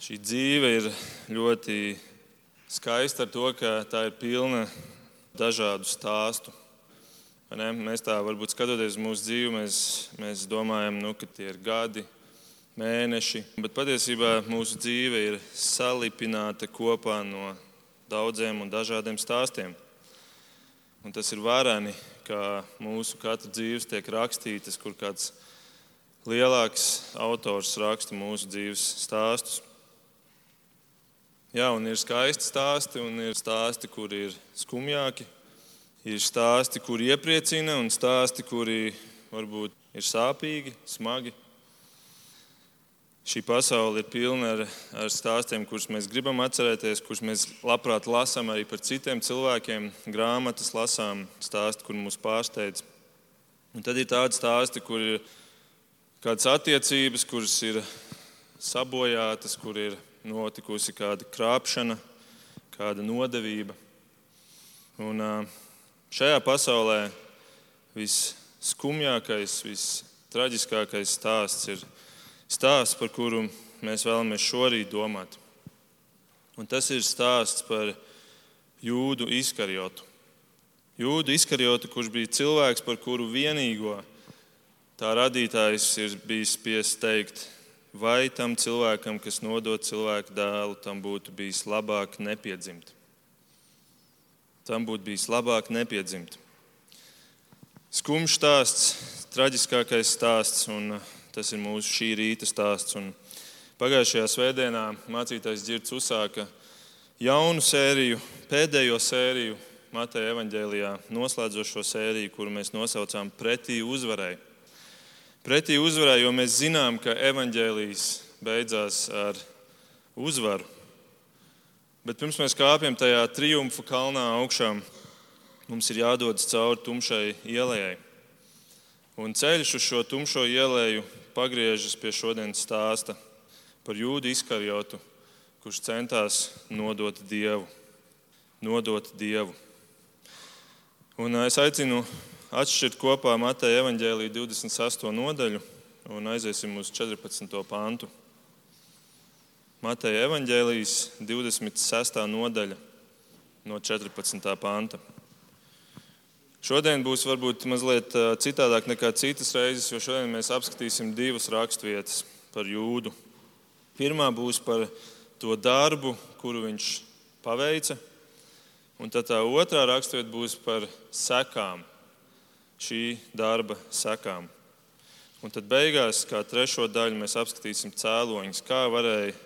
Šī dzīve ir ļoti skaista ar to, ka tā ir pilna dažādu stāstu. Mēs tā varbūt skatoties uz mūsu dzīvi, mēs, mēs domājam, nu, ka tie ir gadi, mēneši, bet patiesībā mūsu dzīve ir salipināta kopā no daudziem un dažādiem stāstiem. Un tas ir varani, ka mūsu katra dzīves tiek rakstītas, kur kāds lielāks autors raksta mūsu dzīves stāstus. Jā, un ir skaisti stāsti, un ir stāsti, kur ir skumjāki. Ir stāsti, kuri iepriecina, un stāsti, kuri varbūt ir sāpīgi, smagi. Šī pasaule ir pilna ar, ar stāstiem, kurus mēs gribam atcerēties, kurus mēs labprāt lasām arī par citiem cilvēkiem. Grāmatas lasām, stāsti, kur mūs pārsteidz. Un tad ir tādi stāsti, kur ir kādas attiecības, kuras ir sabojātas, kur ir notikusi kāda krāpšana, kāda nodevība. Un šajā pasaulē visskumjākais, vistraģiskākais stāsts ir stāsts, par kuru mēs vēlamies šorīt domāt. Un tas ir stāsts par jūdu izkarjotu. Jūdu izkarjotu, kurš bija cilvēks, par kuru vienīgo tā radītājs ir bijis spiests teikt, vai tam cilvēkam, kas nodod cilvēku dēlu, tam būtu bijis labāk nepiedzimt. Tam būtu bijis labāk nepiedzimt. Skumjš stāsts, traģiskākais stāsts, un uh, tas ir mūsu šī rīta stāsts. Un pagājušajā svētdienā mācītājs Girts uzsāka jaunu sēriju, pēdējo sēriju Mateja evaņģēlijā, noslēdzošo sēriju, kuru mēs nosaucām Pretī uzvarai pretī uzvarai, jo mēs zinām, ka evaņģēlijas beidzās ar uzvaru. Bet pirms mēs kāpjam tajā triumfa kalnā augšā, mums ir jādodas cauri tumšai ielai. Un ceļš uz šo tumšo ielēju pagriežas pie šodienas stāsta par jūdu izkarjotu, kurš centās nodot dievu. Nodot dievu. Un es aicinu atšķirt kopā Mateja evaņģēlīja 28. nodaļu un aiziesim uz 14. pantu. Mateja evaņģēlijas 26. nodaļa no 14. panta. Šodien būs varbūt mazliet citādāk nekā citas reizes, jo šodien mēs apskatīsim divas raksturvietas par jūdu. Pirmā būs par to darbu, kuru viņš paveica, un tā otrā raksturvieta būs par sekām, šī darba sekām. Un tad beigās, kā trešo daļu, mēs apskatīsim cēloņus, kā varēja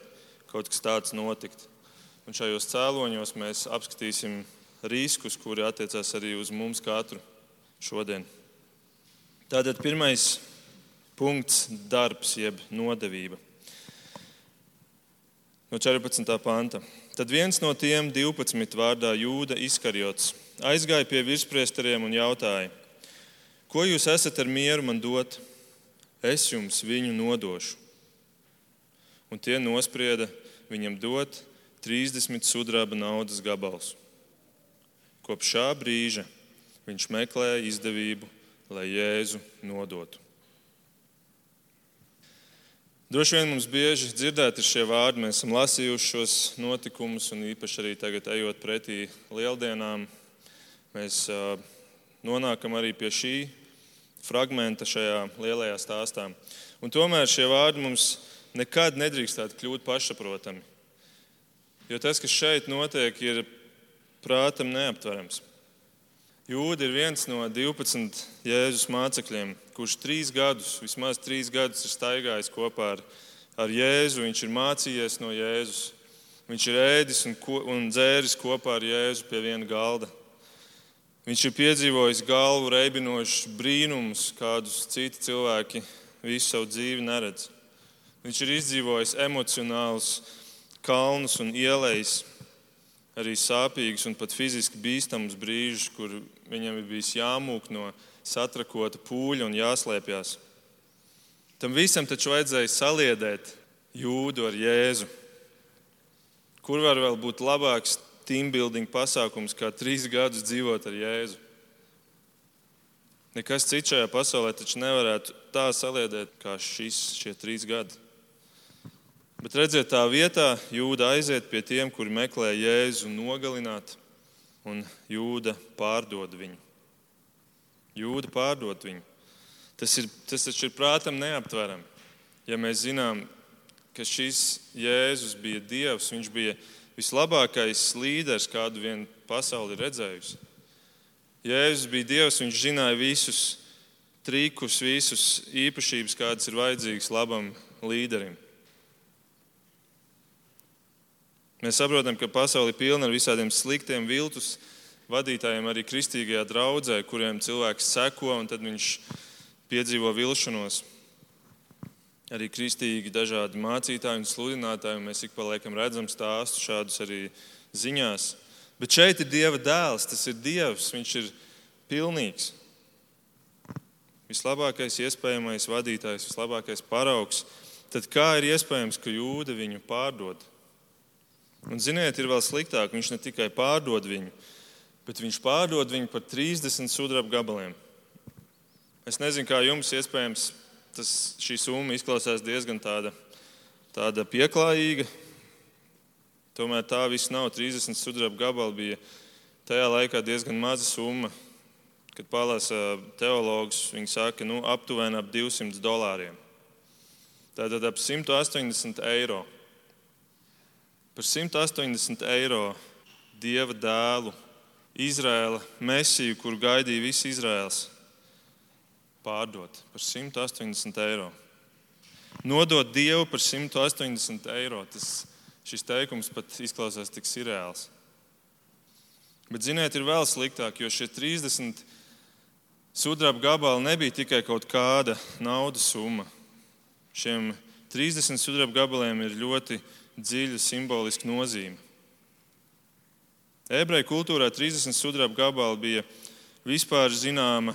kaut kas tāds notikt. Un šajos cēloņos mēs apskatīsim riskus, kuri attiecās arī uz mums katru šodien. Tātad pirmais punkts - darbs, jeb nodevība. No 14. panta. Tad viens no tiem 12 vārdā Jūda izkarjots aizgāja pie virspriesteriem un jautāja, Ko jūs esat ar mieru man dot? Es jums viņu nodošu. Un tie nosprieda viņam dot 30 sudraba naudas gabalus. Kopš šā brīža viņš meklēja izdevību, lai Jēzu nodotu. Droši vien mums bieži dzirdēti šie vārdi, mēs esam lasījuši šos notikumus, un īpaši arī tagad, ejot pretī lieldienām, mēs nonākam arī pie šī fragmenta šajā lielajā stāstā. Un tomēr šie vārdi mums nekad nedrīkstētu kļūt pašsaprotami. Jo tas, kas šeit notiek, ir prātam neaptverams. Jūda ir viens no 12 Jēzus mācekļiem, kurš trīs gadus, vismaz trīs gadus, ir staigājis kopā ar, ar Jēzu. Viņš ir mācījies no Jēzus. Viņš ir ēdis un, ko, un dzēris kopā ar Jēzu pie viena galda. Viņš ir piedzīvojis galvu reibinošus brīnumus, kādus citi cilvēki visu savu dzīvi neredz. Viņš ir izdzīvojis emocionālus kalnus un ielējas, arī sāpīgus un pat fiziski bīstamus brīžus, kur viņam ir bijis jāmūk no satrakota pūļa un jāslēpjas. Tam visam taču vajadzēja saliedēt jūdu ar Jēzu. Kur var vēl būt labāks teambuilding pasākums, kā trīs gadus dzīvot ar Jēzu. Nekas cits šajā pasaulē taču nevarētu tā saliedēt kā šis, šie trīs gadi. Bet redziet, tā vietā jūda aiziet pie tiem, kuri meklē Jēzu nogalināt, un jūda pārdod viņu. Jūda pārdod viņu. Tas, ir, tas taču ir prātam neaptverami. Ja mēs zinām, ka šis Jēzus bija Dievs, viņš bija vislabākais līderis, kādu vien pasauli redzējusi. Jēzus bija Dievs, viņš zināja visus trikus, visus īpašības, kādas ir vajadzīgas labam līderim. Mēs saprotam, ka pasaule ir pilna ar visādiem sliktiem viltus vadītājiem, arī kristīgajā draudzē, kuriem cilvēks seko un tad viņš piedzīvo vilšanos. Arī kristīgi dažādi mācītāji un sludinātāji, un mēs ik pa laikam redzam stāstu šādus arī ziņās. Bet šeit ir Dieva dēls, tas ir Dievs, viņš ir pilnīgs. Vislabākais iespējamais vadītājs, vislabākais paraugs. Tad kā ir iespējams, ka jūda viņu pārdod? Un, ziniet, ir vēl sliktāk. Viņš ne tikai pārdod viņu, bet viņš pārdod viņu par 30 sudraba gabaliem. Es nezinu, kā jums iespējams tas, šī summa izklausās diezgan tāda, tāda pieklājīga. Tomēr tā viss nav. 30 sudraba gabali bija tajā laikā diezgan maza summa. Kad palasa teologs, viņi saka, nu, aptuveni ap 200 dolāriem. Tātad ap 180 eiro par 180 eiro dieva dēlu, Izraēla mesiju, kuru gaidīja viss Izraels, pārdot par 180 eiro. Nodot Dievu par 180 eiro. Tas, šis teikums pat izklausās tik sirreāls. Bet, ziniet, ir vēl sliktāk, jo šie 30 sudraba gabali nebija tikai kaut kāda naudas summa. Šiem 30 sudraba gabaliem ir ļoti dziļa simboliska nozīme. Ebreju kultūrā 30 sudraba gabali bija vispār zināma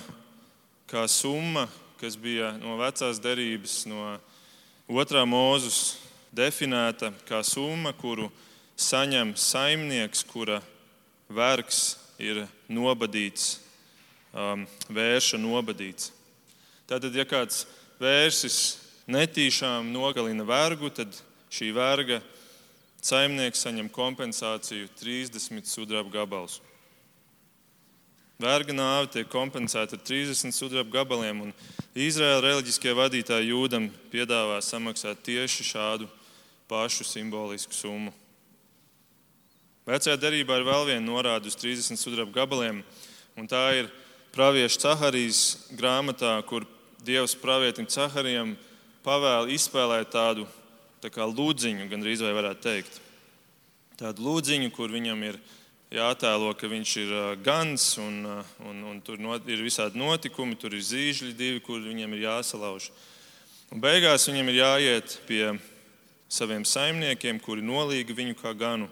kā summa, kas bija no vecās derības, no otrā mūzus definēta kā summa, kuru saņem saimnieks, kura vergs ir nobadīts, um, vērša nobadīts. Tātad, ja kāds vērsis netīšām nogalina vergu, tad šī verga saimnieks saņem kompensāciju 30 sudraba gabalus. Verga nāve tiek kompensēta ar 30 sudraba gabaliem, un Izraēla reliģiskie vadītāji jūdam piedāvā samaksāt tieši šādu pašu simbolisku summu. Vecajā derībā ir vēl viena norāde uz 30 sudraba gabaliem, un tā ir pravieša Caharijas grāmatā, kur Dievs pravietim Caharijam pavēla izspēlēt tādu tā kā lūdziņu, gandrīz vai varētu teikt. Tādu lūdziņu, kur viņam ir jātēlo, ka viņš ir gans, un, un, un tur not, ir visādi notikumi, tur ir zīžļi divi, kur viņam ir jāsalauž. Un beigās viņam ir jāiet pie saviem saimniekiem, kuri nolīga viņu kā ganu,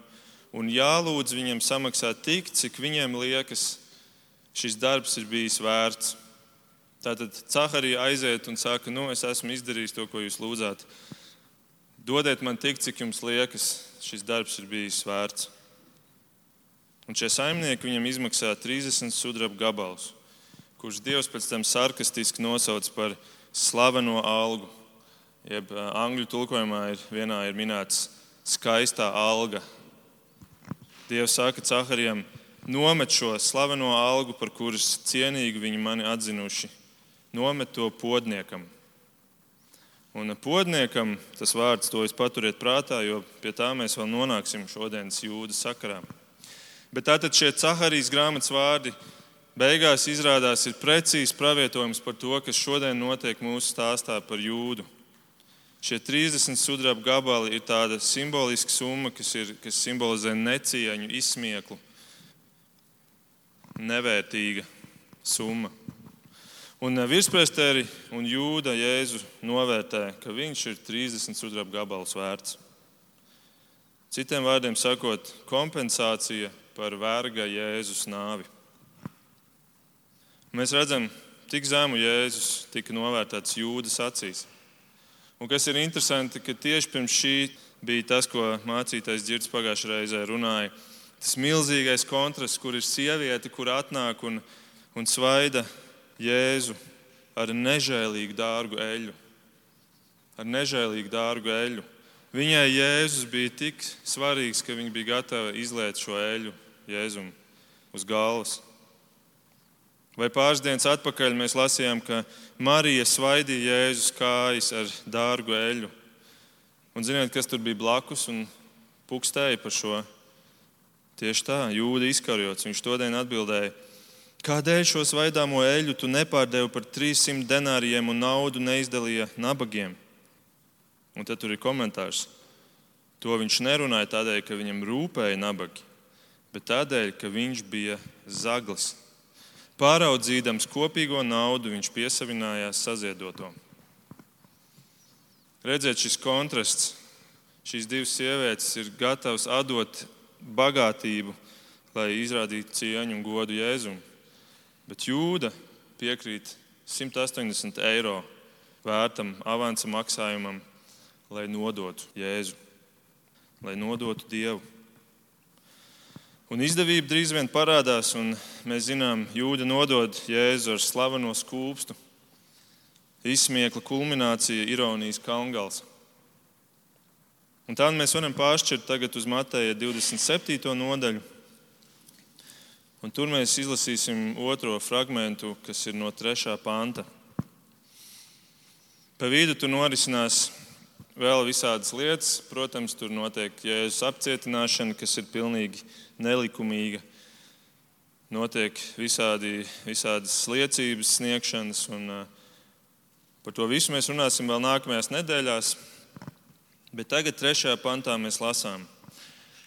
un jālūdz viņiem samaksāt tik, cik viņiem liekas, šis darbs ir bijis vērts. Tātad Caharija aiziet un saka, nu, es esmu izdarījis to, ko jūs lūdzāt. Dodiet man tik, cik jums liekas, šis darbs ir bijis vērts. Un šie saimnieki viņam izmaksā 30 sudraba gabalus, kurus Dievs pēc tam sarkastiski nosauc par slaveno algu. Jeb angļu tulkojumā ir vienā ir minēts skaistā alga. Dievs saka Caharijam, nomet šo slaveno algu, par kuras cienīgi viņi mani atzinuši, nomet to podniekam Un podniekam tas vārds to es paturiet prātā, jo pie tā mēs vēl nonāksim šodienas jūdas sakarā. Bet tātad šie Caharijas grāmatas vārdi beigās izrādās ir precīzs pravietojums par to, kas šodien notiek mūsu stāstā par jūdu. Šie 30 sudraba gabali ir tāda simboliska summa, kas, ir, kas simbolizē necieņu, izsmieklu, nevērtīga summa. Un eh, virspresteri un jūda Jēzu novērtē, ka viņš ir 30 sudraba gabalus vērts. Citiem vārdiem sakot, kompensācija par verga Jēzus nāvi. Mēs redzam, cik zemu Jēzus tika novērtēts jūdas acīs. Un kas ir interesanti, ka tieši pirms šī bija tas, ko mācītājs Girts pagājušajā reizē runāja. Tas milzīgais kontrasts, kur ir sieviete, kur atnāk un, un svaida Jēzu ar nežēlīgu dārgu eļu. Ar nežēlīgu dārgu eļu. Viņai Jēzus bija tik svarīgs, ka viņa bija gatava izliet šo eļu Jēzum uz galvas. Vai pāris dienas atpakaļ mēs lasījām, ka Marija svaidīja Jēzus kājas ar dārgu eļu. Un ziniet, kas tur bija blakus un pukstēja par šo? Tieši tā, jūda izkarjots. Viņš todien atbildēja, kādēļ šo svaidāmo eļu tu nepārdevi par 300 denāriem un naudu neizdalīja nabagiem? Un tad tur ir komentārs. To viņš nerunāja tādēļ, ka viņam rūpēja nabagi, bet tādēļ, ka viņš bija zaglis. Pāraudzīdams kopīgo naudu, viņš piesavinājās saziedoto. Redziet, šis kontrasts, šīs divas sievietes ir gatavas atdot bagātību, lai izrādītu cieņu un godu Jēzum. Bet jūda piekrīt 180 eiro vērtam avansa maksājumam, lai nodotu Jēzu, lai nodotu Dievu. Un izdevība drīz vien parādās, un mēs zinām, jūda nodod Jēzu ar slaveno skūpstu. Izsmiekla kulminācija, ironijas kalngals. Un tā mēs varam pāršķirt tagad uz Mateja 27. nodaļu. Un tur mēs izlasīsim otro fragment, kas ir no 3. panta. Pa vidu tur norisinās vēl visādas lietas. Protams, tur notiek jēzus apcietināšana, kas ir pilnīgi nelikumīga. Notiek visādi, visādas liecības sniegšanas, un par to visu mēs runāsim vēl nākamajās nedēļās. Bet tagad, trešajā pantā, mēs lasām,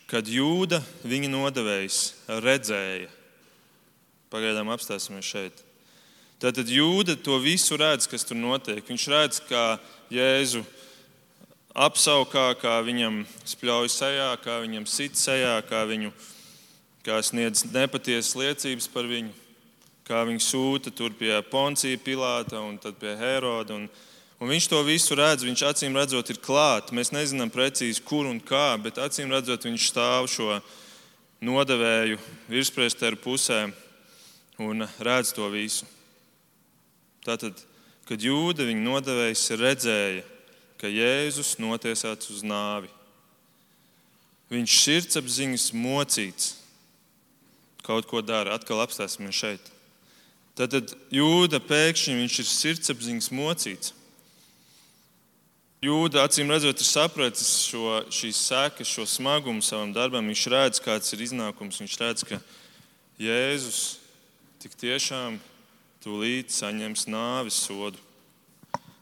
kad jūda viņa nodevējs redzēja. Pagaidām apstāsimies šeit. Tātad jūda to visu redz, kas tur notiek. Viņš redz, kā Jēzu apsaukā, kā viņam spļauj sejā, kā viņam sit sejā, kā viņu kā sniedz nepatiesas liecības par viņu, kā viņu sūta tur pie Poncija Pilāta un tad pie Heroda. Un, un viņš to visu redz, viņš acīm redzot ir klāt. Mēs nezinām precīzi, kur un kā, bet acīm redzot, viņš stāv šo nodevēju virspriesteru pusē un redz to visu. Tātad, kad jūda viņa nodevējs redzēja, ka Jēzus notiesāts uz nāvi, viņš sirdsapziņas mocīts kaut ko dara. Atkal apstāsimies šeit. Tad, tad jūda pēkšņi viņš ir sirdsapziņas mocīts. Jūda acīm redzot, ir sapratis šo, šīs sekas, šo smagumu savam darbam. Viņš redz, kāds ir iznākums. Viņš redz, ka Jēzus tik tiešām tūlīt saņems nāves sodu.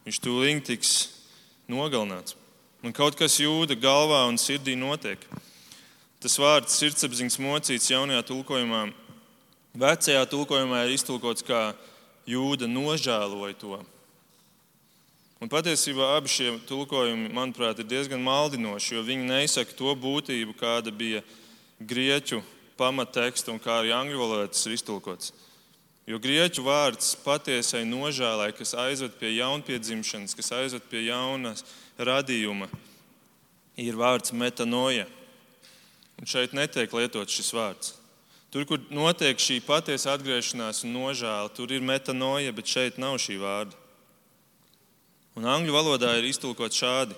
Viņš tūlīt tiks nogalināts. Un kaut kas jūda galvā un sirdī notiek. Tas vārds sirdsapziņas mocīts jaunajā tulkojumā, vecajā tulkojumā ir iztulkots kā jūda nožēloja to. Un patiesībā abi šie tulkojumi, manuprāt, ir diezgan maldinoši, jo viņi neizsaka to būtību, kāda bija grieķu pamatteksta un kā arī angļu valodā tas ir iztulkots. Jo grieķu vārds patiesai nožēlai, kas aizved pie jaunpiedzimšanas, kas aizved pie jaunas radījuma, ir vārds metanoja. Un šeit netiek lietots šis vārds. Tur, kur notiek šī patiesa atgriešanās un nožēla, tur ir metanoja, bet šeit nav šī vārda. Un angļu valodā ir iztulkots šādi: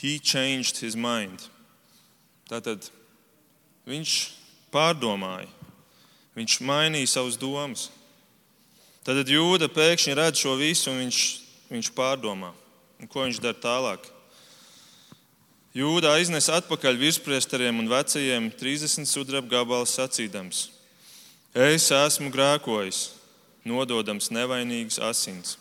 He changed his mind. Tātad viņš pārdomāja, viņš mainīja savas domas. Tad jūda pēkšņi redz šo visu un viņš, viņš pārdomā. Un ko viņš dara tālāk? Jūda aiznes atpakaļ virspriesteriem un vecajiem 30 sudraba gabalus sacīdams: Es esmu grēkojis, nododams nevainīgas asins.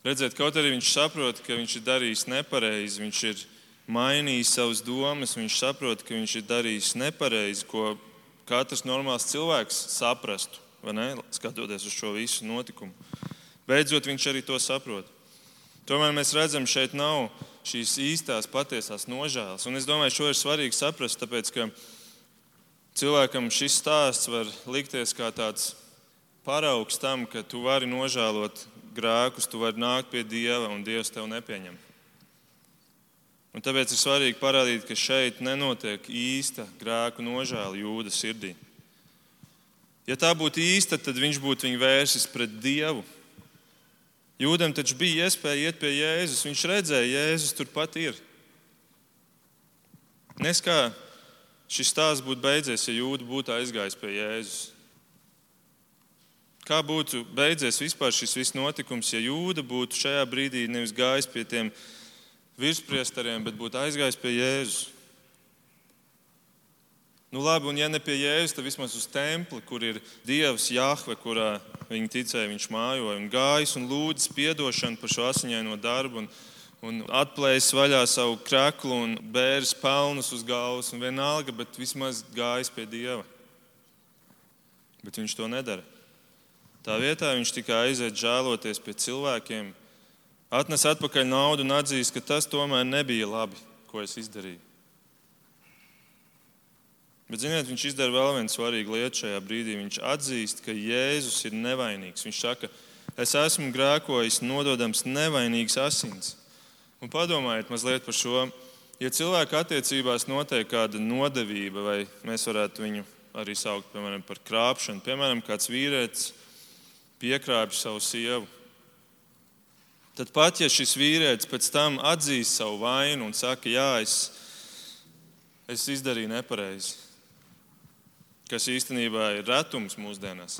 Redziet, kaut arī viņš saprot, ka viņš ir darījis nepareizi, viņš ir mainījis savas domas, viņš saprot, ka viņš ir darījis nepareizi, ko katrs normāls cilvēks saprastu, skatoties uz šo visu notikumu. Beidzot, viņš arī to saprot. Tomēr mēs redzam, šeit nav šīs īstās, patiesās nožēlas. Un es domāju, šo ir svarīgi saprast, tāpēc ka cilvēkam šis stāsts var likties kā tāds paraugs tam, ka tu vari nožēlot grēkus, tu vari nākt pie Dieva un Dievs tev nepieņem. Un tāpēc ir svarīgi parādīt, ka šeit nenotiek īsta grēku nožēla jūdas sirdī. Ja tā būtu īsta, tad viņš būtu viņu vērsis pret Dievu Jūdam taču bija iespēja iet pie Jēzus. Viņš redzēja, Jēzus turpat ir. Nes kā šis stāsts būtu beidzies, ja jūda būtu aizgājis pie Jēzus. Kā būtu beidzies vispār šis viss notikums, ja jūda būtu šajā brīdī nevis gājis pie tiem virspriesteriem, bet būtu aizgājis pie Jēzus? Nu, labi, un ja ne pie Jēzus, tad vismaz uz templi, kur ir Dievs, Jahve, kurā viņi ticēja, viņš mājoja un gājis un lūdzis atdošanu par šo asiņaino darbu. Un, un atplējis vaļā savu kreklu un bēris pelnus uz galvas, un vienalga, bet vismaz gājis pie Dieva. Bet viņš to nedara. Tā vietā viņš tikai aiziet žēloties pie cilvēkiem, atnes atpakaļ naudu un atzīst, ka tas tomēr nebija labi, ko es izdarīju. Bet, ziniet, viņš izdara vēl vienu svarīgu lietu šajā brīdī. Viņš atzīst, ka Jēzus ir nevainīgs. Viņš saka, es esmu grēkojis, nododams nevainīgas asins. Un padomājiet mazliet par šo. Ja cilvēka attiecībās notiek kāda nodevība, vai mēs varētu viņu arī saukt piemēram, par krāpšanu, piemēram, kāds vīrietis piekrāpj savu sievu, tad pat ja šis vīrietis pēc tam atzīst savu vainu un saka, jā, es, es izdarīju nepareizi, kas īstenībā ir retums mūsdienās.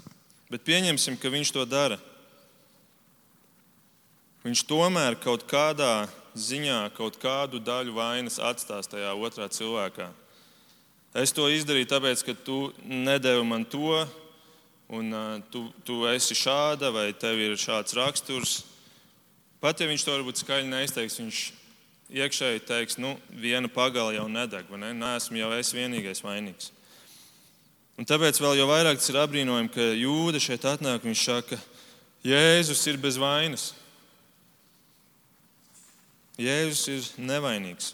Bet pieņemsim, ka viņš to dara. Viņš tomēr kaut kādā ziņā kaut kādu daļu vainas atstās tajā otrā cilvēkā. Es to izdarīju tāpēc, ka tu nedevi man to, un uh, tu, tu esi šāda, vai tev ir šāds raksturs. Pat ja viņš to varbūt skaļi neizteiks, viņš iekšēji teiks, nu, viena pagala jau nedeg, vai ne? Nē, esmu jau es vienīgais vainīgs. Un tāpēc vēl jau vairāk tas ir apbrīnojami, ka jūda šeit atnāk. Viņš saka, Jēzus ir bez vainas. Jēzus ir nevainīgs.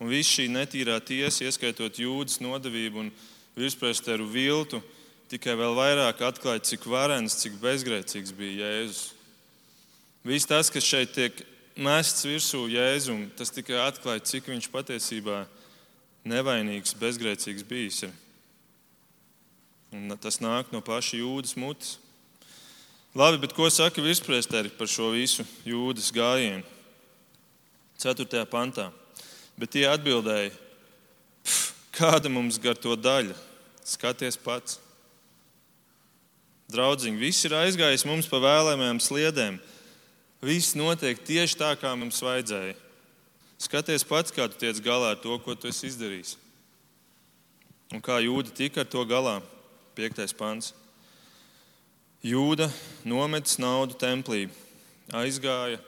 Un viss šī netīrā tiesa, ieskaitot jūdas nodevību un virspresteru viltu, tikai vēl vairāk atklāja, cik varens, cik bezgrēcīgs bija Jēzus. Viss tas, kas šeit tiek mests virsū Jēzum, tas tikai atklāja, cik viņš patiesībā nevainīgs, bezgrēcīgs bijis. Ir. Un tas nāk no paša jūdas mutes. Labi, bet ko saka virspriesteri par šo visu jūdas gājienu? 4. pantā. Bet tie atbildēja, kāda mums gar to daļa? Skaties pats. Draudziņi, viss ir aizgājis mums pa vēlamajām sliedēm. Viss notiek tieši tā, kā mums vajadzēja. Skaties pats, kā tu tiec galā ar to, ko tu esi izdarījis. Un kā jūda tika ar to galā. 5. pāns. Jūda nometis naudu templī, aizgāja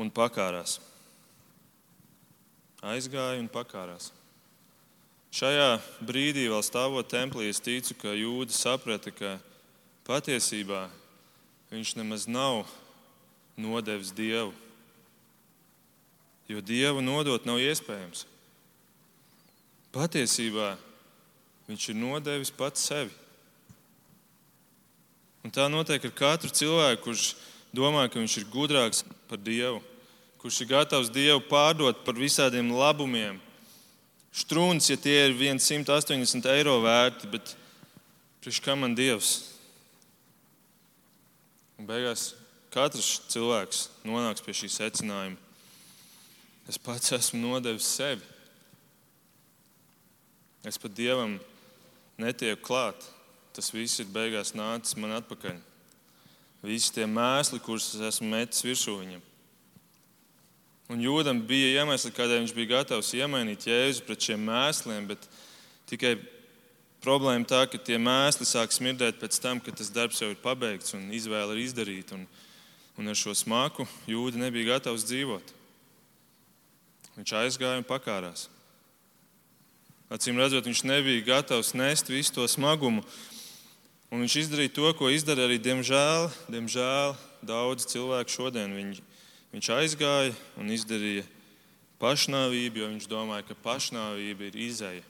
un pakārās. Aizgāja un pakārās. Šajā brīdī, vēl stāvot templī, es ticu, ka jūda saprata, ka patiesībā viņš nemaz nav nodevis dievu. Jo dievu nodot nav iespējams. Patiesībā Viņš ir nodevis pats sevi. Un tā notiek ar katru cilvēku, kurš domā, ka viņš ir gudrāks par Dievu, kurš ir gatavs Dievu pārdot par visādiem labumiem. Strūns, ja tie ir 180 eiro vērti, bet priekš kā man Dievs? Un beigās katrs cilvēks nonāks pie šī secinājuma. Es pats esmu nodevis sevi. Es pat Dievam netieku klāt, tas viss ir beigās nācis man atpakaļ. Visi tie mēsli, kurus es esmu metis virsū viņam. Un jūdam bija iemesli, kādēļ viņš bija gatavs iemainīt jēzu pret šiem mēsliem, bet tikai problēma tā, ka tie mēsli sāk smirdēt pēc tam, kad tas darbs jau ir pabeigts un izvēle ir izdarīta. Un, un ar šo smaku jūda nebija gatavs dzīvot. Viņš aizgāja un pakārās. Acīm redzot, viņš nebija gatavs nest visu to smagumu. Un viņš izdarīja to, ko izdara arī, diemžēl, diemžēl daudz cilvēku šodien. Viņi, viņš aizgāja un izdarīja pašnāvību, jo viņš domāja, ka pašnāvība ir izēja.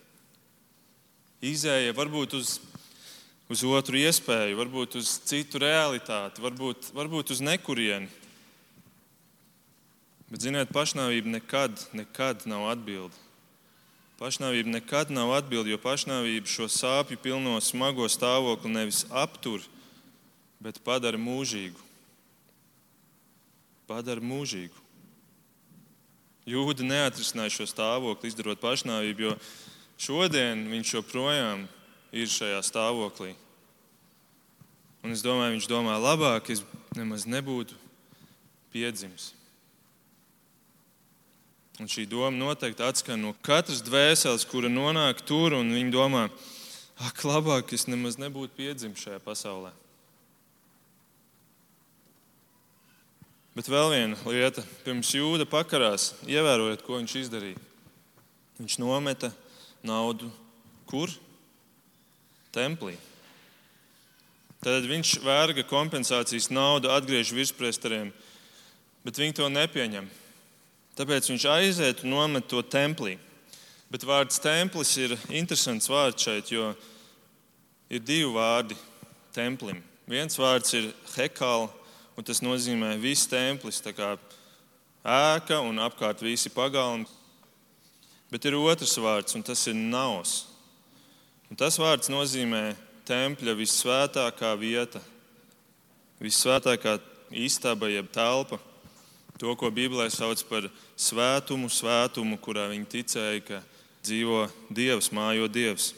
Izēja varbūt uz, uz otru iespēju, varbūt uz citu realitāti, varbūt, varbūt uz nekurieni. Bet, ziniet, pašnāvība nekad, nekad nav atbilde. Pašnāvība nekad nav atbilde, jo pašnāvība šo sāpju pilno smago stāvokli nevis aptur, bet padara mūžīgu. padara mūžīgu. Jūda neatrisināja šo stāvokli, izdarot pašnāvību, jo šodien viņš joprojām ir šajā stāvoklī. Un es domāju, viņš domā, labāk es nemaz nebūtu piedzimis. Un šī doma noteikti atskan no katras dvēseles, kura nonāk tur, un viņi domā, ak, labāk es nemaz nebūtu piedzimis šajā pasaulē. Bet vēl viena lieta, pirms jūda pakarās, ievērojiet, ko viņš izdarīja. Viņš nometa naudu kur? Templī. Tad viņš vērga kompensācijas naudu, atgriež virspriesteriem, bet viņi to nepieņem. Tāpēc viņš aiziet un nomet to templī. Bet vārds templis ir interesants vārds šeit, jo ir divi vārdi templim. Viens vārds ir hekāla, un tas nozīmē viss templis, tā kā ēka un apkārt visi pagalmi. Bet ir otrs vārds, un tas ir naus. Un tas vārds nozīmē tempļa visvētākā vieta, visvētākā istaba jeb telpa. To, ko Bībelē sauc par svētumu, svētumu, kurā viņi ticēja, ka dzīvo Dievs, mājo Dievs.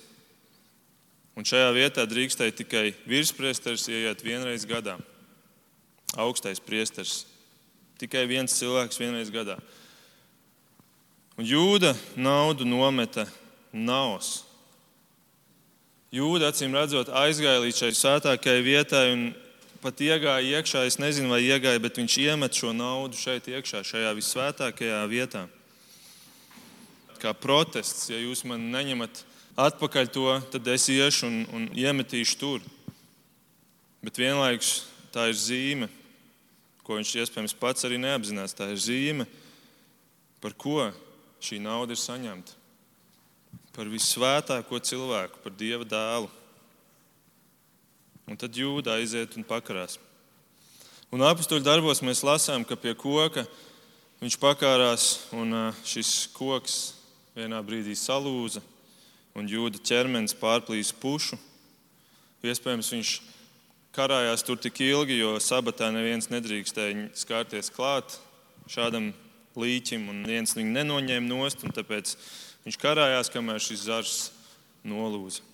Un šajā vietā drīkstēja tikai virspriesteris ieiet vienreiz gadā. Augstais priesteris. Tikai viens cilvēks vienreiz gadā. Un jūda naudu nometa naus. Jūda acīm redzot aizgāja līdz šai svētākajai vietai un pat iegāja iekšā. Es nezinu, vai iegāja, bet viņš iemet šo naudu šeit iekšā, šajā visvētākajā vietā. Kā protests, ja jūs man neņemat atpakaļ to, tad es iešu un, un iemetīšu tur. Bet vienlaikus tā ir zīme, ko viņš iespējams pats arī neapzinās. Tā ir zīme, par ko šī nauda ir saņemta. Par visvētāko cilvēku, par Dieva dēlu. Un tad jūda aiziet un pakarās. Un apakstuļu darbos mēs lasām, ka pie koka viņš pakārās un šis koks vienā brīdī salūza un jūda ķermenis pārplīsa pušu. Iespējams, viņš karājās tur tik ilgi, jo sabatā neviens nedrīkstēja skārties klāt šādam līķim, un viens viņu nenoņēma nost, un tāpēc viņš karājās, kamēr šis zars nolūza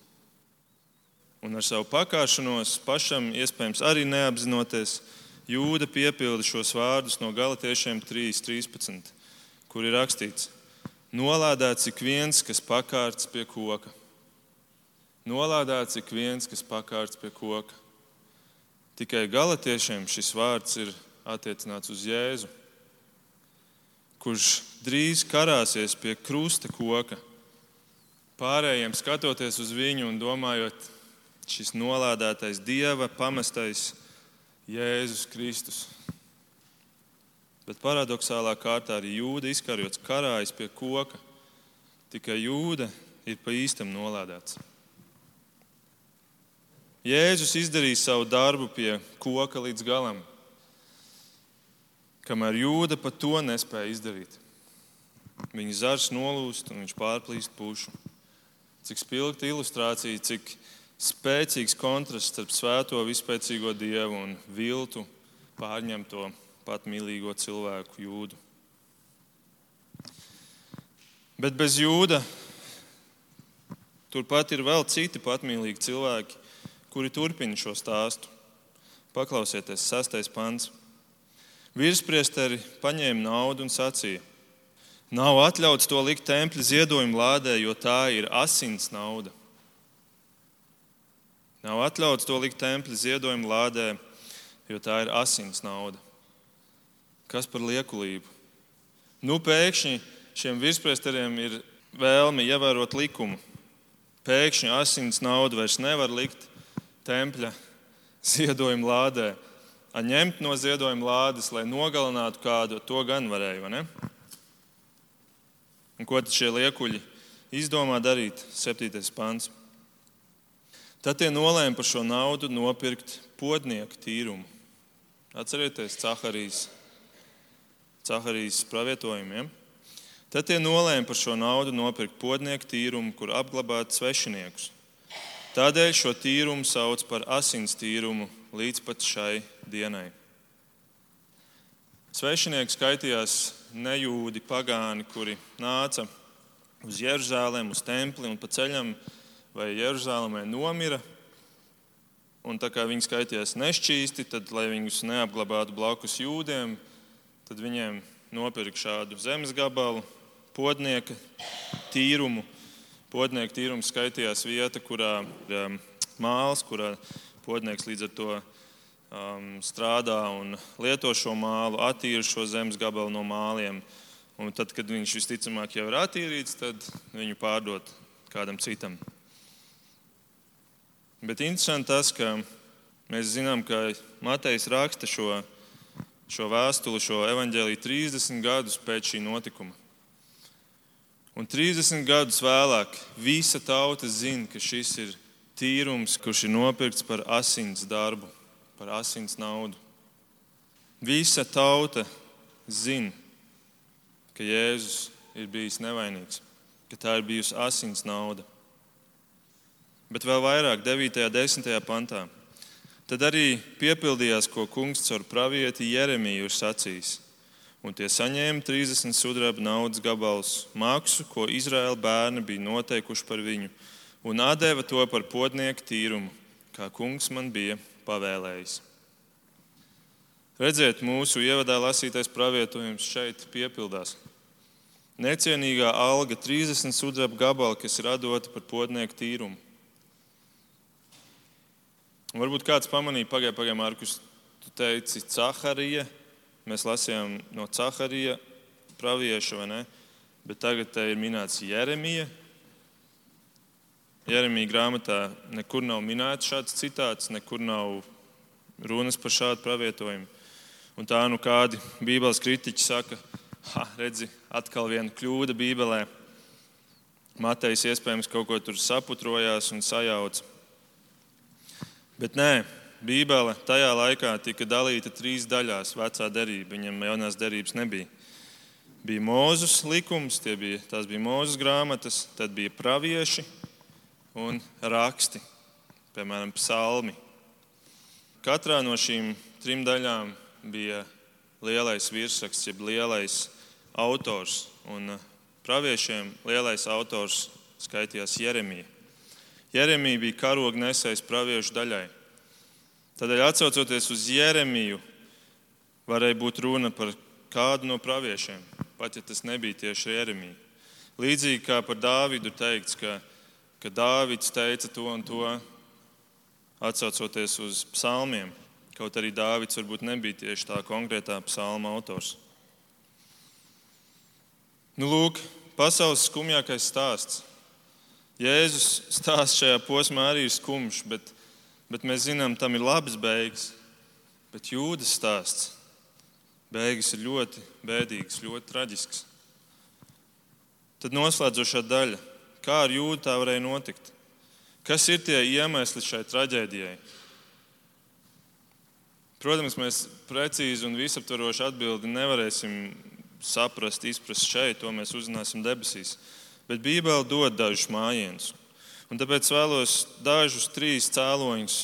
un ar savu pakāšanos, pašam iespējams arī neapzinoties, Jūda piepilda šos vārdus no Galatiešiem 3.13, kur ir rakstīts: Nolādēts ik viens, kas pakārts pie koka. Nolādēts ik viens, kas pakārts pie koka. Tikai galotiešiem šis vārds ir attiecināts uz Jēzu, kurš drīz karāsies pie krusta koka. Pārējiem skatoties uz viņu un domājot, šis nolādētais Dieva pamestais Jēzus Kristus. Bet paradoxālā kārtā arī jūda izkarjots karājas pie koka. Tikai jūda ir pa īstam nolādēts. Jēzus izdarīja savu darbu pie koka līdz galam, kamēr jūda pat to nespēja izdarīt. Viņa zars nolūst un viņš pārplīst pušu. Cik spilgta ilustrācija, cik spēcīgs kontrasts starp svēto vispēcīgo dievu un viltu pārņemto patmīlīgo cilvēku jūdu. Bet bez jūda turpat ir vēl citi patmīlīgi cilvēki, kuri turpina šo stāstu. Paklausieties, sastais pants. Virspriesteri paņēma naudu un sacīja: Nav atļauts to likt tempļa ziedojumu lādē, jo tā ir asins nauda. Nav atļauts to likt tempļa ziedojuma lādē, jo tā ir asins nauda. Kas par liekulību? Nu, pēkšņi šiem virspriesteriem ir vēlme ievērot likumu. Pēkšņi asins naudu vairs nevar likt tempļa ziedojuma lādē. Ņemt no ziedojuma lādes, lai nogalinātu kādu, to gan varēja. Un ko tad šie liekuļi izdomā darīt? Septītais pants. Tad tie nolēma par šo naudu nopirkt podnieku tīrumu. Atcerieties, Caharijas, Caharijas pravietojumiem. Tad tie nolēma par šo naudu nopirkt podnieku tīrumu, kur apglabāt svešiniekus. Tādēļ šo tīrumu sauc par asins tīrumu līdz pat šai dienai. Svešinieki skaitījās nejūdi, pagāni, kuri nāca uz Jeruzalem, uz templi un pa ceļam vai Jeruzalemē nomira. Un tā kā viņi skaitījās nešķīsti, tad, lai viņus neapglabātu blakus jūdiem, tad viņiem nopirka šādu zemes gabalu, podnieka tīrumu. Podnieka tīrums skaitījās vieta, kurā um, māls, kurā podnieks līdz ar to um, strādā un lieto šo mālu, attīra šo zemes gabalu no māliem. Un tad, kad viņš visticamāk jau ir attīrīts, tad viņu pārdot kādam citam. Bet interesanti tas, ka mēs zinām, ka Matejs raksta šo, šo vēstuli, šo evaņģēlīju 30 gadus pēc šī notikuma. Un 30 gadus vēlāk visa tauta zina, ka šis ir tīrums, kurš ir nopirkts par asins darbu, par asins naudu. Visa tauta zina, ka Jēzus ir bijis nevainīgs, ka tā ir bijusi asins nauda bet vēl vairāk 9. un 10. pantā. Tad arī piepildījās, ko kungs caur pravieti Jeremiju ir sacījis. Un tie saņēma 30 sudraba naudas gabalus, maksu, ko Izraēla bērni bija noteikuši par viņu, un atdeva to par podnieku tīrumu, kā kungs man bija pavēlējis. Redziet, mūsu ievadā lasītais pravietojums šeit piepildās. Necienīgā alga 30 sudraba gabali, kas ir dota par podnieku tīrumu. Un varbūt kāds pamanīja, pagaidā, pagaidā, Markus, tu teici, Caharija. Mēs lasījām no Caharija pravieša, vai ne? Bet tagad te ir minēts Jeremija. Jeremija grāmatā nekur nav minēts šāds citāts, nekur nav runas par šādu pravietojumu. Un tā nu kādi Bībeles kritiķi saka, ha, redzi, atkal viena kļūda Bībelē. Matejs iespējams kaut ko tur saputrojās un sajauca. Bet nē, Bībele tajā laikā tika dalīta trīs daļās. Vecā derība, viņam jaunās derības nebija. Bija Mūzes likums, bija, tās bija Mūzes grāmatas, tad bija pravieši un raksti, piemēram, psalmi. Katrā no šīm trim daļām bija lielais virsraksts, jeb lielais autors. Un praviešiem lielais autors skaitījās Jeremija. Jeremija bija karoga nesējs praviešu daļai. Tādēļ, atcaucoties uz Jeremiju, varēja būt runa par kādu no praviešiem, pat ja tas nebija tieši Jeremija. Līdzīgi kā par Dāvidu teikts, ka, ka Dāvids teica to un to, atcaucoties uz psalmiem, kaut arī Dāvids varbūt nebija tieši tā konkrētā psalma autors. Nu, lūk, pasaules skumjākais stāsts Jēzus stāsts šajā posmā arī ir skumjš, bet, bet mēs zinām, tam ir labs beigas. Bet jūdas stāsts beigas ir ļoti bēdīgas, ļoti traģiskas. Tad noslēdzošā daļa. Kā ar jūdu tā varēja notikt? Kas ir tie iemesli šai traģēdijai? Protams, mēs precīzi un visaptvarošu atbildi nevarēsim saprast, izprast šeit, to mēs uzzināsim debesīs bet Bībele dod dažus mājienus. Un tāpēc vēlos dažus trīs cēloņus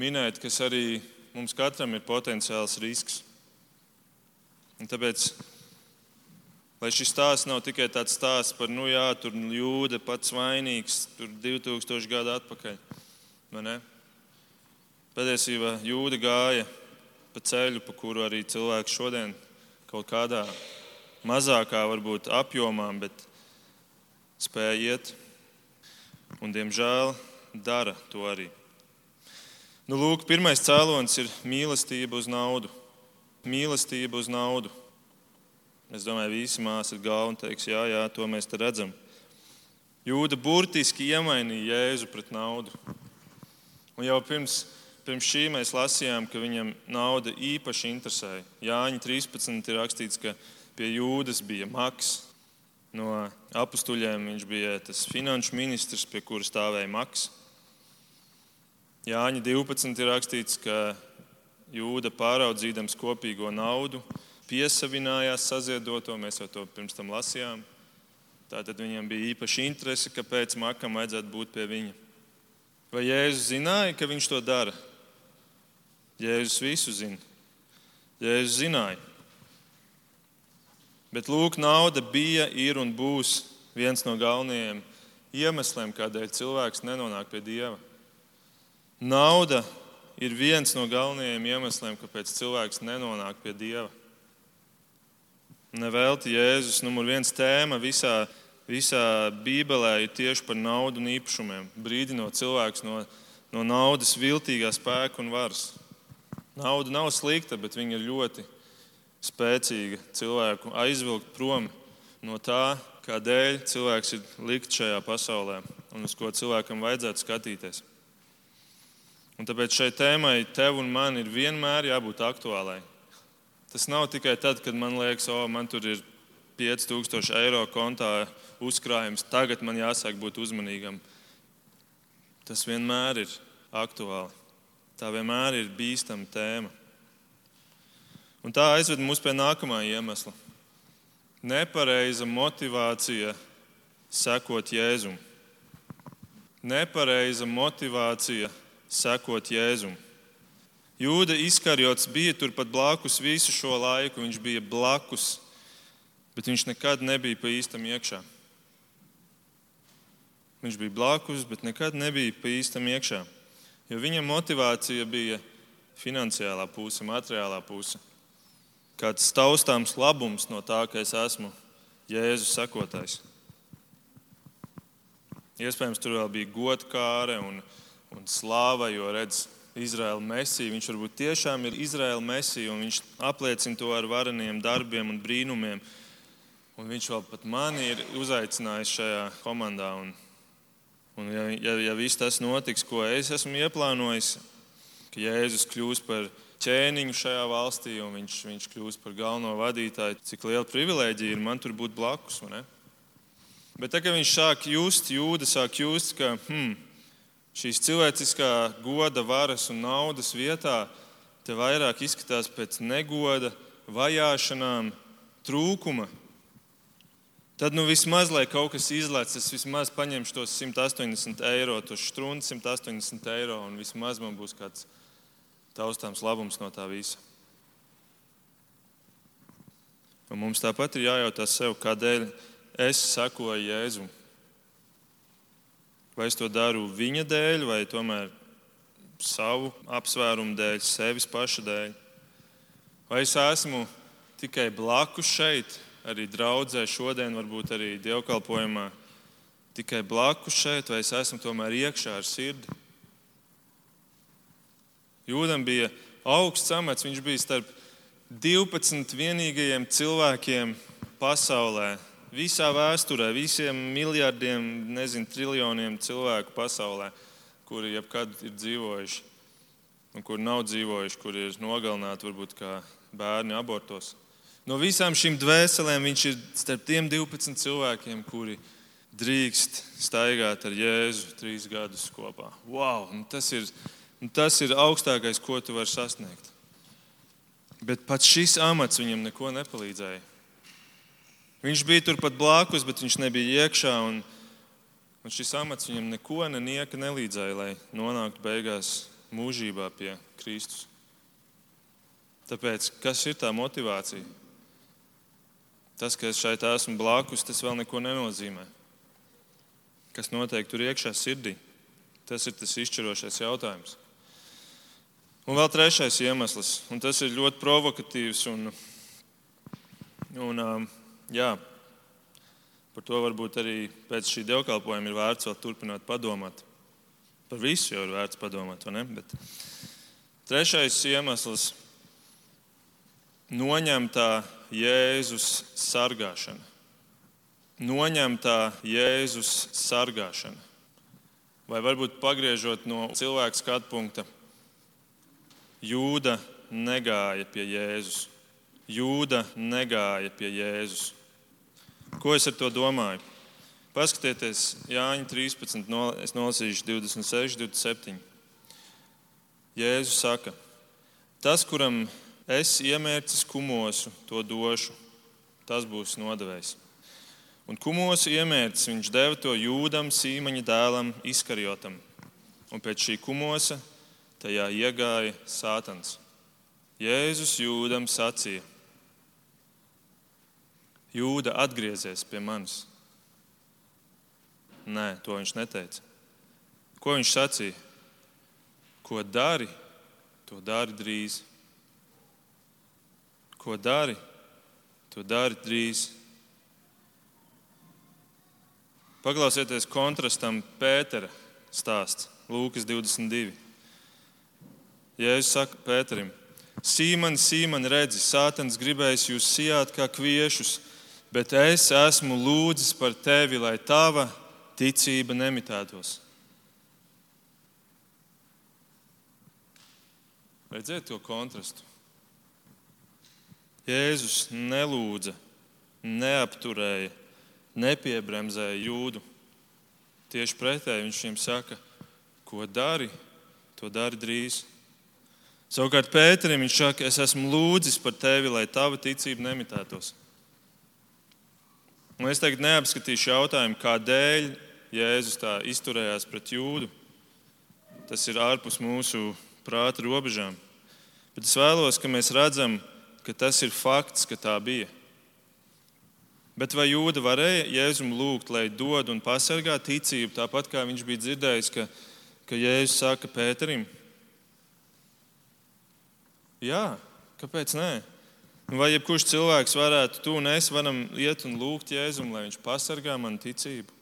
minēt, kas arī mums katram ir potenciāls risks. Un tāpēc, lai šis stāsts nav tikai tāds stāsts par, nu jā, tur jūda pats vainīgs, tur 2000 gadu atpakaļ. Patiesībā jūda gāja pa ceļu, pa kuru arī cilvēki šodien kaut kādā mazākā varbūt apjomā, bet spēja iet, un, diemžēl, dara to arī. Nu, lūk, pirmais cēlonis ir mīlestība uz naudu. Mīlestība uz naudu. Es domāju, visi māsas ir galva un teiks, jā, jā, to mēs te redzam. Jūda burtiski iemainīja Jēzu pret naudu. Un jau pirms, pirms šī mēs lasījām, ka viņam nauda īpaši interesēja. Jāņa 13 ir rakstīts, ka pie jūdas bija maks, no apstuļiem viņš bija tas finanšu ministrs, pie kura stāvēja Maks. Jāņa 12 ir rakstīts, ka Jūda pāraudzīdams kopīgo naudu piesavinājās saziedoto. Mēs jau to pirms tam lasījām. Tātad viņam bija īpaši interese, kāpēc Makam vajadzētu būt pie viņa. Vai Jēzus zināja, ka viņš to dara? Jēzus visu zina. Jēzus zināja. Bet lūk, nauda bija, ir un būs viens no galvenajiem iemesliem, kādēļ cilvēks nenonāk pie Dieva. Nauda ir viens no galvenajiem iemesliem, kāpēc cilvēks nenonāk pie Dieva. Nevelti Jēzus numur viens tēma visā, visā Bībelē ir tieši par naudu un īpašumiem, brīdinot cilvēkus no, no naudas viltīgā spēka un varas. Nauda nav slikta, bet viņa ir ļoti spēcīga cilvēku aizvilkt prom no tā, kādēļ cilvēks ir likts šajā pasaulē un uz ko cilvēkam vajadzētu skatīties. Un tāpēc šai tēmai tev un man ir vienmēr jābūt aktuālai. Tas nav tikai tad, kad man liekas, o, man tur ir 5000 eiro kontā uzkrājums, tagad man jāsāk būt uzmanīgam. Tas vienmēr ir aktuāli. Tā vienmēr ir bīstama tēma. Un tā aizved mūs pie nākamā iemesla. Nepareiza motivācija sekot Jēzum. Nepareiza motivācija sekot Jēzum. Jūda izkarjots bija turpat blakus visu šo laiku. Viņš bija blakus, bet viņš nekad nebija pa īstam iekšā. Viņš bija blakus, bet nekad nebija pa īstam iekšā. Jo viņa motivācija bija finansiālā puse, materiālā puse kāds taustāms labums no tā, ka es esmu Jēzus sekotājs. Iespējams, tur vēl bija godkāre un, un slāva, jo redz Izraēla mesiju. Viņš varbūt tiešām ir Izraēla mesija, un viņš apliecina to ar vareniem darbiem un brīnumiem. Un viņš vēl pat mani ir uzaicinājis šajā komandā. Un, un ja, ja, ja viss tas notiks, ko es esmu ieplānojis, ka Jēzus kļūs par ķēniņu šajā valstī, un viņš, viņš kļūst par galveno vadītāju. Cik liela privilēģija ir man tur būt blakus. Bet tagad, viņš sāk just, jūda sāk just, ka hmm, šīs cilvēciskā goda, varas un naudas vietā te vairāk izskatās pēc negoda, vajāšanām, trūkuma. Tad nu vismaz, lai kaut kas izlaists, es vismaz paņemšu tos 180 eiro, tos strūnu 180 eiro, un vismaz man būs kāds taustāms labums no tā visa. Un mums tāpat ir jājautā sev, kādēļ es sekoju Jēzum. Vai es to daru viņa dēļ, vai tomēr savu apsvērumu dēļ, sevis paša dēļ? Vai es esmu tikai blakus šeit, arī draudzē šodien, varbūt arī dievkalpojumā, tikai blakus šeit, vai es esmu tomēr iekšā ar sirdi? Jūdam bija augsts amats, viņš bija starp 12 vienīgajiem cilvēkiem pasaulē. Visā vēsturē, visiem miljardiem, nezinu, triljoniem cilvēku pasaulē, kuri jebkad ir dzīvojuši, un kuri nav dzīvojuši, kuri ir nogalināti varbūt kā bērni abortos. No visām šīm dvēselēm viņš ir starp tiem 12 cilvēkiem, kuri drīkst staigāt ar Jēzu trīs gadus kopā. Wow, tas ir Un tas ir augstākais, ko tu vari sasniegt. Bet pat šis amats viņam neko nepalīdzēja. Viņš bija turpat blakus, bet viņš nebija iekšā. Un, un šis amats viņam neko nenieka nelīdzēja, lai nonāktu beigās mūžībā pie Kristus. Tāpēc, kas ir tā motivācija? Tas, ka es šeit esmu blakus, tas vēl neko nenozīmē. Kas notiek tur iekšā sirdī? Tas ir tas izšķirošais jautājums. Un vēl trešais iemesls, un tas ir ļoti provokatīvs. Un, un, um, jā, par to varbūt arī pēc šī dievkalpojuma ir vērts vēl turpināt padomāt. Par visu jau ir vērts padomāt, vai ne? Bet trešais iemesls - noņemtā Jēzus sargāšana. Noņemtā Jēzus sargāšana. Vai varbūt pagriežot no cilvēka skatu punkta Jūda negāja pie Jēzus. Jūda negāja pie Jēzus. Ko es ar to domāju? Paskatieties, Jāņa 13, no, es nolasīšu 26, 27. Jēzus saka, tas, kuram es iemērcis kumosu, to došu, tas būs nodevējs. Un kumosu iemērcis viņš deva to jūdam, sīmaņa dēlam, izkarjotam. Un pēc šī kumosa tajā iegāja Sātans. Jēzus jūdam sacīja: Jūda atgriezies pie manis. Nē, to viņš neteica. Ko viņš sacīja? Ko dari, to dari drīz. Ko dari, to dari drīz. Paklausieties kontrastam Pētera stāsts, Lūkas 22. Jēzus saka Pēterim, Sīmani, Sīmani, redzi, Sātans gribējis jūs sijāt kā kviešus, bet es esmu lūdzis par tevi, lai tava ticība nemitētos. Redziet to kontrastu. Jēzus nelūdza, neapturēja, nepiebremzēja jūdu. Tieši pretēji viņš viņiem saka, ko dari, to dari drīz. Savukārt Pēterim viņš saka, es esmu lūdzis par tevi, lai tava ticība nemitētos. Un es tagad neapskatīšu jautājumu, kādēļ Jēzus tā izturējās pret jūdu. Tas ir ārpus mūsu prāta robežām. Bet es vēlos, ka mēs redzam, ka tas ir fakts, ka tā bija. Bet vai jūda varēja Jēzum lūgt, lai dod un pasargā ticību, tāpat kā viņš bija dzirdējis, ka, ka Jēzus saka Pēterim? Jā, kāpēc nē? Vai jebkurš cilvēks varētu, tu un es varam iet un lūgt Jēzum, lai viņš pasargā manu ticību?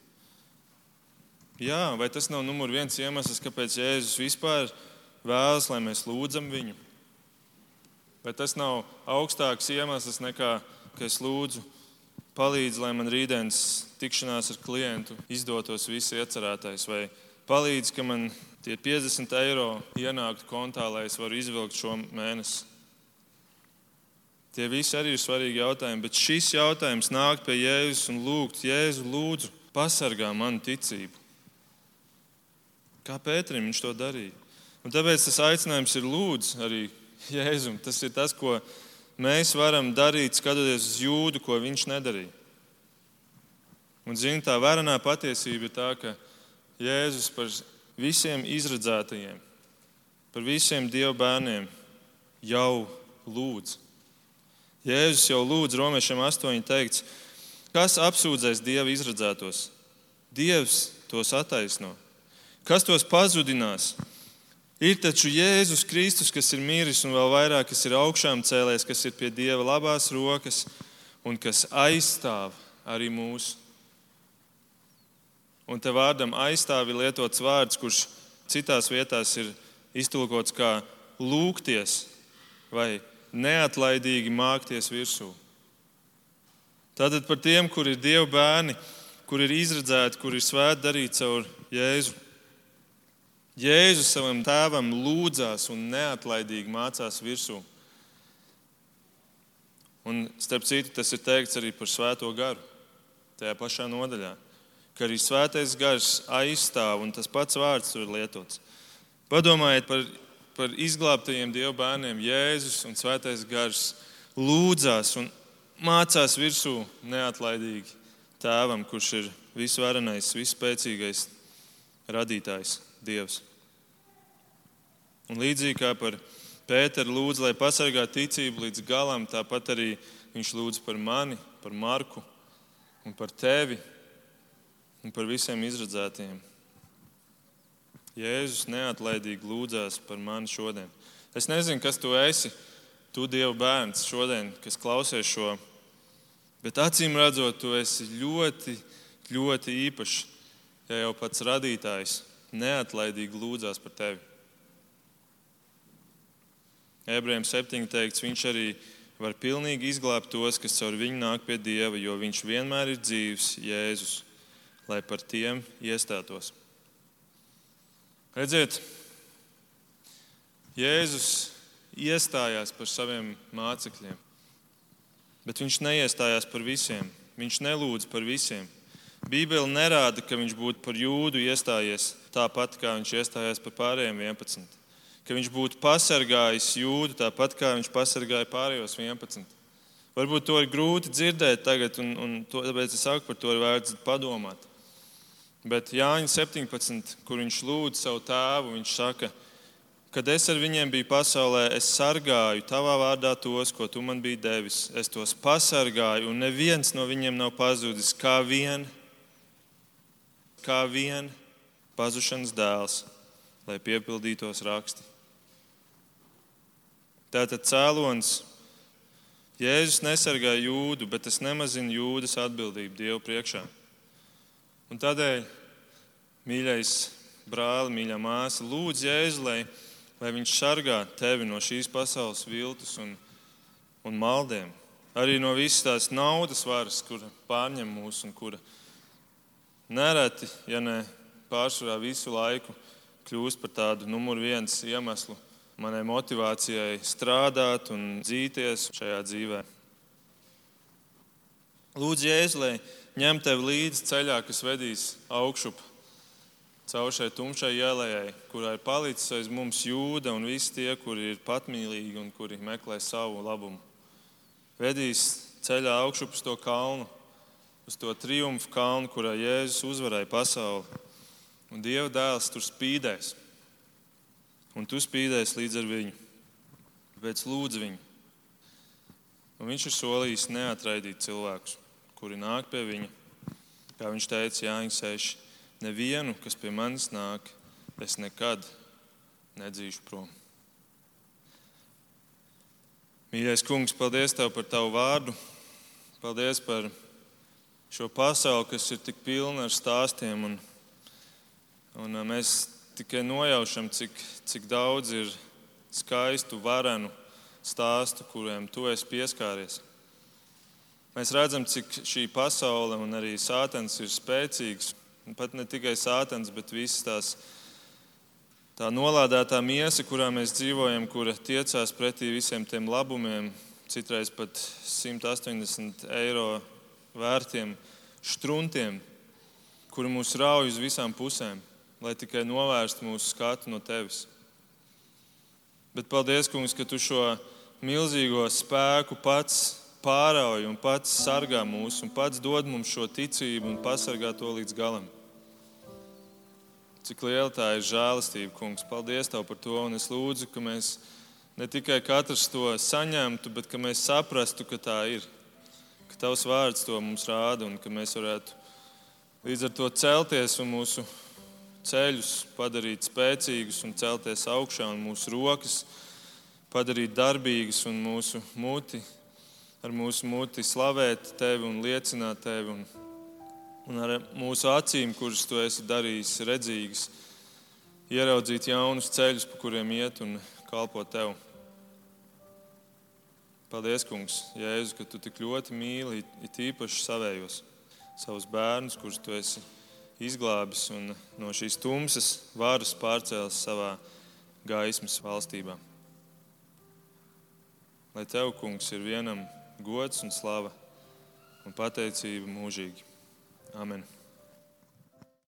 Jā, vai tas nav numur viens iemesls, kāpēc Jēzus vispār vēlas, lai mēs lūdzam viņu? Vai tas nav augstāks iemesls nekā, ka es lūdzu, palīdz, lai man rītdienas tikšanās ar klientu izdotos viss iecerētais, vai palīdz, ka man tie 50 eiro ienāktu kontā, lai es varu izvilkt šo mēnesi? Tie visi arī ir svarīgi jautājumi, bet šis jautājums nāk pie Jēzus un lūgt, Jēzu, lūdzu, pasargā manu ticību. Kā Pēterim viņš to darīja? Un tāpēc tas aicinājums ir lūdzu arī Jēzum. Tas ir tas, ko mēs varam darīt, skatoties uz jūdu, ko viņš nedarīja. Un, zin, tā varenā patiesība ir tā, ka Jēzus par visiem izredzētajiem, par visiem Dieva bērniem jau lūdz. Jēzus jau lūdz Romiešiem 8. teikts, kas apsūdzēs Dieva izredzētos? Dievs tos attaisno. Kas tos pazudinās? Ir taču Jēzus Kristus, kas ir miris un vēl vairāk, kas ir augšām cēlējis, kas ir pie Dieva labās rokas un kas aizstāv arī mūsu. Un te vārdam aizstāv ir lietots vārds, kurš citās vietās ir iztulkots kā lūgties vai neatlaidīgi mākties virsū. Tātad par tiem, kur ir Dieva bērni, kur ir izredzēti, kur ir svēti darīt caur Jēzu. Jēzus savam tēvam lūdzās un neatlaidīgi mācās virsū. Un, starp citu, tas ir teikts arī par Svēto garu, tajā pašā nodaļā. Ka arī Svētais gars aizstāv, un tas pats vārds tur ir lietots. Padomājiet par, par izglābtajiem Dieva bērniem. Jēzus un Svētais gars lūdzās un mācās virsū neatlaidīgi tēvam, kurš ir visvarenais, vispēcīgais radītājs. Dievs. Un līdzīgi kā par Pēteru lūdz, lai pasargā ticību līdz galam, tāpat arī viņš lūdz par mani, par Marku un par tevi un par visiem izredzētiem. Jēzus neatlaidīgi lūdzās par mani šodien. Es nezinu, kas tu esi, tu Dieva bērns šodien, kas klausies šo, bet acīm redzot, tu esi ļoti, ļoti īpašs, ja jau pats radītājs neatlaidīgi lūdzās par tevi. Ebrejiem 7. teikts, viņš arī var pilnīgi izglābt tos, kas caur viņu nāk pie Dieva, jo viņš vienmēr ir dzīves Jēzus, lai par tiem iestātos. Redziet, Jēzus iestājās par saviem mācekļiem, bet viņš neiestājās par visiem. Viņš nelūdz par visiem. Bībele nerāda, ka viņš būtu par jūdu iestājies tāpat, kā viņš iestājās par pārējiem 11. Ka viņš būtu pasargājis jūdu tāpat, kā viņš pasargāja pārējos 11. Varbūt to ir grūti dzirdēt tagad, un, un to, tāpēc es saku, par to ir vērts padomāt. Bet Jānis 17, kur viņš lūdz savu tēvu, viņš saka, Kad es ar viņiem biju pasaulē, es sargāju tavā vārdā tos, ko tu man biji devis. Es tos pasargāju, un neviens no viņiem nav pazudis. Kā vien, kā vien pazušanas dēls, lai piepildītos raksti. Tātad cēlonis Jēzus nesargāja jūdu, bet tas nemazina jūdas atbildību Dievu priekšā. Un tādēļ, mīļais brāli, mīļā māsa, lūdzu Jēzu, lai lai Viņš sargā tevi no šīs pasaules viltus un, un maldiem. Arī no visas tās naudas varas, kura pārņem mūs un kura nereti, ja ne pārsvarā visu laiku, kļūst par tādu numur viens iemeslu manai motivācijai strādāt un dzīties šajā dzīvē. Lūdzu, Jēzu, lai ņem tevi līdzi ceļā, kas vedīs augšup caur šai tumšai ielai, kurā ir palicis aiz mums jūda un visi tie, kuri ir patmīlīgi un kuri meklē savu labumu. Vedīs ceļā augšup uz to kalnu, uz to triumfu kalnu, kurā Jēzus uzvarēja pasauli. Un Dieva dēls tur spīdēs. Un tu spīdēsi līdz ar viņu. Pēc lūdzu viņu. Un viņš ir solījis neatraidīt cilvēkus, kuri nāk pie viņa. Kā viņš teica, Jānis 6 nevienu, kas pie manis nāk, es nekad nedzīšu prom. Mīļais kungs, paldies tev par tavu vārdu. Paldies par šo pasauli, kas ir tik pilna ar stāstiem. Un, un mēs tikai nojaušam, cik, cik daudz ir skaistu, varenu stāstu, kuriem tu esi pieskāries. Mēs redzam, cik šī pasaule un arī sātens ir spēcīgs Un pat ne tikai sātens, bet visas tās tā nolādētā miesa, kurā mēs dzīvojam, kura tiecās pretī visiem tiem labumiem, citreiz pat 180 eiro vērtiem struntiem, kuri mūs rauj uz visām pusēm, lai tikai novērstu mūsu skatu no tevis. Bet paldies, Kungs, ka tu šo milzīgo spēku pats pārauj un pats sargā mūs un pats dod mums šo ticību un pasargā to līdz galam. Cik liela tā ir žēlastība, Kungs. Paldies Tev par to. Un es lūdzu, ka mēs ne tikai katrs to saņemtu, bet ka mēs saprastu, ka tā ir. Ka Tavs vārds to mums rāda un ka mēs varētu līdz ar to celties un mūsu ceļus padarīt spēcīgus un celties augšā un mūsu rokas padarīt darbīgas un mūsu muti ar mūsu muti slavēt tevi un liecināt tevi, un, un ar mūsu acīm, kuras tu esi darījis redzīgas, ieraudzīt jaunus ceļus, pa kuriem iet un kalpot tev. Paldies, Kungs, Jēzu, ka tu tik ļoti mīli, it īpaši savējos, savus bērnus, kurus tu esi izglābis un no šīs tumsas varas pārcēlis savā gaismas valstībā. Lai tev, Kungs, ir vienam gods un slava un pateicība mūžīgi. Amen.